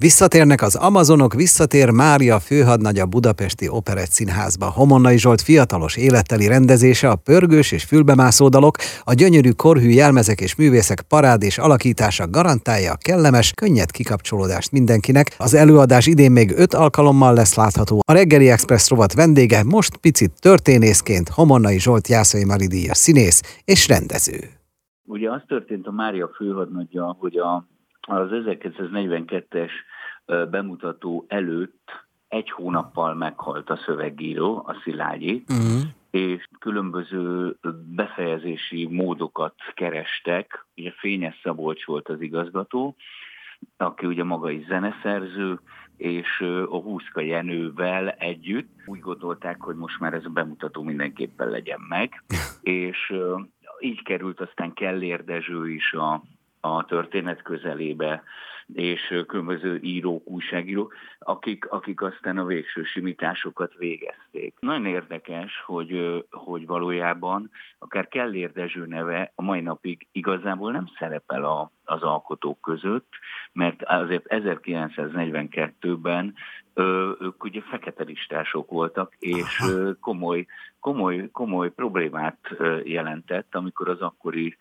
Visszatérnek az Amazonok, visszatér Mária főhadnagy a Budapesti Operett Színházba. Homonnai Zsolt fiatalos életteli rendezése, a pörgős és fülbemászó dalok, a gyönyörű korhű jelmezek és művészek parád és alakítása garantálja a kellemes, könnyed kikapcsolódást mindenkinek. Az előadás idén még öt alkalommal lesz látható. A reggeli Express rovat vendége most picit történészként Homonnai Zsolt Jászai Maridíjas színész és rendező. Ugye az történt a Mária főhadnagyja, hogy a az 1942-es bemutató előtt egy hónappal meghalt a szövegíró, a Szilágyi, uh-huh. és különböző befejezési módokat kerestek. Ugye Fényes Szabolcs volt az igazgató, aki ugye maga is zeneszerző, és a Húszka Jenővel együtt úgy gondolták, hogy most már ez a bemutató mindenképpen legyen meg, és így került aztán Kellér Dezső is a, a történet közelébe, és különböző írók, újságírók, akik, akik aztán a végső simításokat végezték. Nagyon érdekes, hogy, hogy valójában akár Kellér Dezső neve a mai napig igazából nem szerepel a, az alkotók között, mert azért 1942-ben ők ugye fekete listások voltak, és komoly, komoly, komoly problémát jelentett, amikor az akkori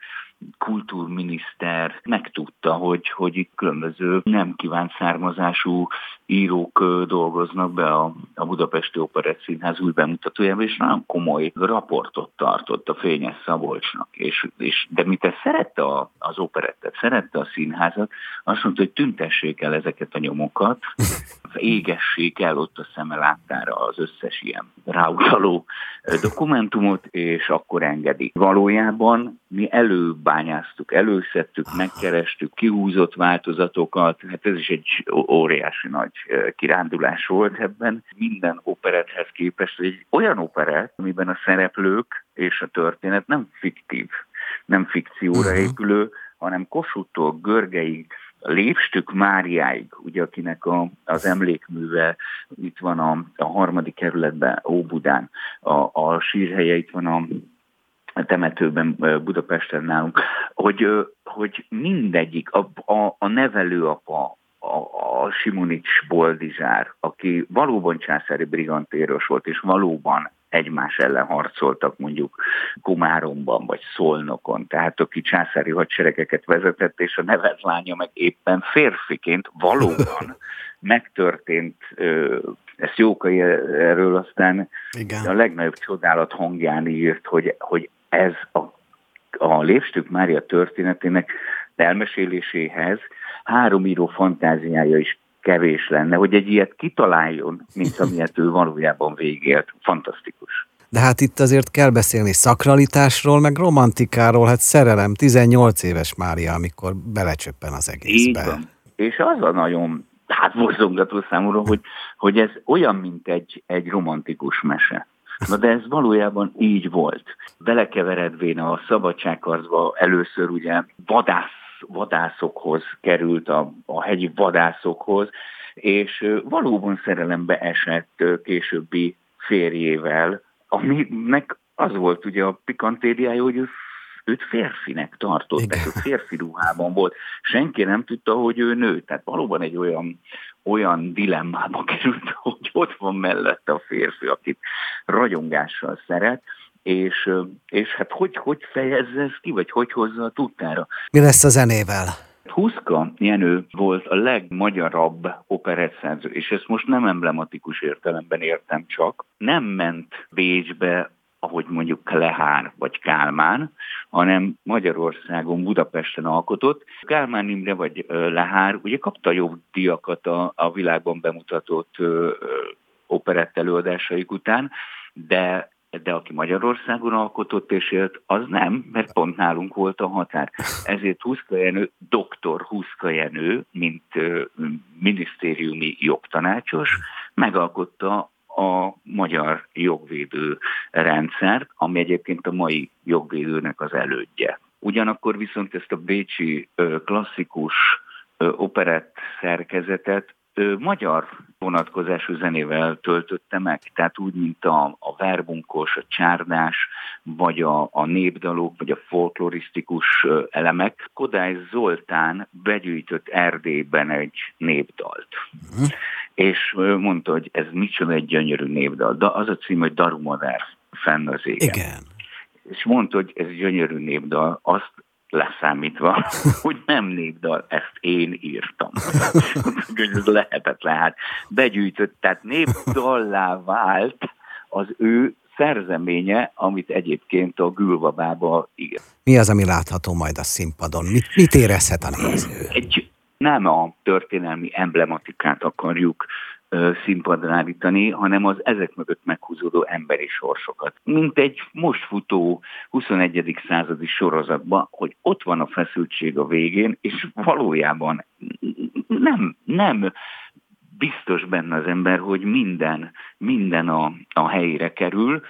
kultúrminiszter megtudta, hogy, hogy itt különböző nem kívánt származású írók dolgoznak be a, a Budapesti Operett Színház új bemutatójában, és nagyon komoly raportot tartott a Fényes Szabolcsnak. És, és, de mit te szerette a, az operettet, szerette a színházat, azt mondta, hogy tüntessék el ezeket a nyomokat, égessék el ott a szeme láttára az összes ilyen ráutaló dokumentumot, és akkor engedik. Valójában mi előbányáztuk, előszedtük, megkerestük, kihúzott változatokat, hát ez is egy óriási nagy kirándulás volt ebben. Minden operethez képest egy olyan operet, amiben a szereplők és a történet nem fiktív, nem fikcióra mhm. épülő, hanem Kossuthtól Görgeig, Lépstük Máriáig, ugye akinek a, az emlékműve itt van a, a harmadik kerületben, Óbudán, a, a sírhelye itt van a temetőben Budapesten nálunk, hogy, hogy mindegyik, a, a, a nevelőapa, a, a Simonics Boldizsár, aki valóban császári brigantéros volt, és valóban egymás ellen harcoltak mondjuk Komáromban vagy Szolnokon, tehát aki császári hadseregeket vezetett, és a nevelt lánya meg éppen férfiként valóban megtörtént, ezt Jókai erről aztán Igen. a legnagyobb csodálat hangján írt, hogy, hogy ez a, a Lépstük Mária történetének elmeséléséhez három író fantáziája is kevés lenne, hogy egy ilyet kitaláljon, mint amilyet ő valójában végélt. Fantasztikus. De hát itt azért kell beszélni szakralitásról, meg romantikáról, hát szerelem, 18 éves Mária, amikor belecsöppen az egészbe. Így van. És az a nagyon hát borzongató számomra, hogy, hogy ez olyan, mint egy, egy romantikus mese. Na de ez valójában így volt. Belekeveredvén a szabadságharcba először ugye vadász vadászokhoz került, a, a hegyi vadászokhoz, és valóban szerelembe esett későbbi férjével, aminek az volt ugye a pikantériája, hogy őt férfinek tartották, ő férfi ruhában volt. Senki nem tudta, hogy ő nő. Tehát valóban egy olyan, olyan dilemmába került, hogy ott van mellette a férfi, akit ragyongással szeret, és, és hát hogy, hogy fejezze ezt ki, vagy hogy hozza a tudtára. Mi lesz a zenével? Huszka Jenő volt a legmagyarabb operettszerző, és ezt most nem emblematikus értelemben értem csak. Nem ment Bécsbe, ahogy mondjuk Klehár vagy Kálmán, hanem Magyarországon, Budapesten alkotott. Kálmán Imre vagy Lehár ugye kapta jobb diakat a, a világban bemutatott operett előadásaik után, de de aki Magyarországon alkotott és élt, az nem, mert pont nálunk volt a határ. Ezért Huszka Jenő, doktor Huszka Jenő, mint minisztériumi jogtanácsos, megalkotta a magyar jogvédő rendszert, ami egyébként a mai jogvédőnek az elődje. Ugyanakkor viszont ezt a bécsi klasszikus operett szerkezetet magyar vonatkozású zenével töltötte meg, tehát úgy, mint a, a verbunkos, a csárdás, vagy a, a népdalok, vagy a folklorisztikus elemek. Kodály Zoltán begyűjtött Erdélyben egy népdalt. Uh-huh. És mondta, hogy ez micsoda egy gyönyörű népdal. De az a cím, hogy Darumadár fenn az égen. Igen. És mondta, hogy ez gyönyörű népdal, azt leszámítva, hogy nem népdal, ezt én írtam. ez lehetetlen. Hát begyűjtött, tehát népdallá vált az ő szerzeménye, amit egyébként a Gülvabába ír. Mi az, ami látható majd a színpadon? Mit, mit érezhet a néző? Egy, nem a történelmi emblematikát akarjuk színpadra állítani, hanem az ezek mögött meghúzódó emberi sorsokat. Mint egy most futó 21. századi sorozatban, hogy ott van a feszültség a végén, és valójában nem, nem biztos benne az ember, hogy minden, minden a, a helyére kerül,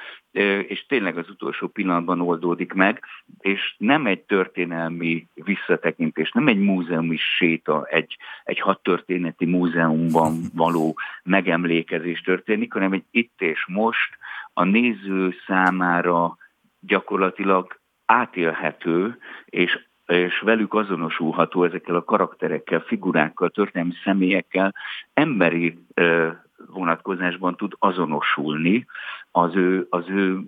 és tényleg az utolsó pillanatban oldódik meg, és nem egy történelmi visszatekintés, nem egy múzeumi séta, egy, egy hadtörténeti múzeumban való megemlékezés történik, hanem egy itt és most a néző számára gyakorlatilag átélhető és és velük azonosulható ezekkel a karakterekkel, figurákkal, történelmi személyekkel emberi vonatkozásban tud azonosulni az ő, az ő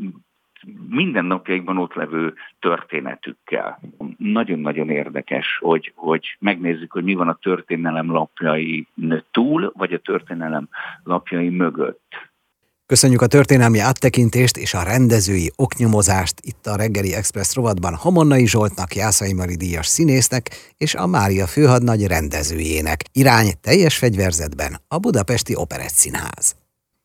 mindennapjaikban ott levő történetükkel. Nagyon-nagyon érdekes, hogy, hogy megnézzük, hogy mi van a történelem lapjai túl, vagy a történelem lapjai mögött. Köszönjük a történelmi áttekintést és a rendezői oknyomozást itt a reggeli Express rovatban Hamonnai Zsoltnak, Jászai Mari díjas színésznek és a Mária főhadnagy rendezőjének. Irány teljes fegyverzetben a Budapesti Operett Színház.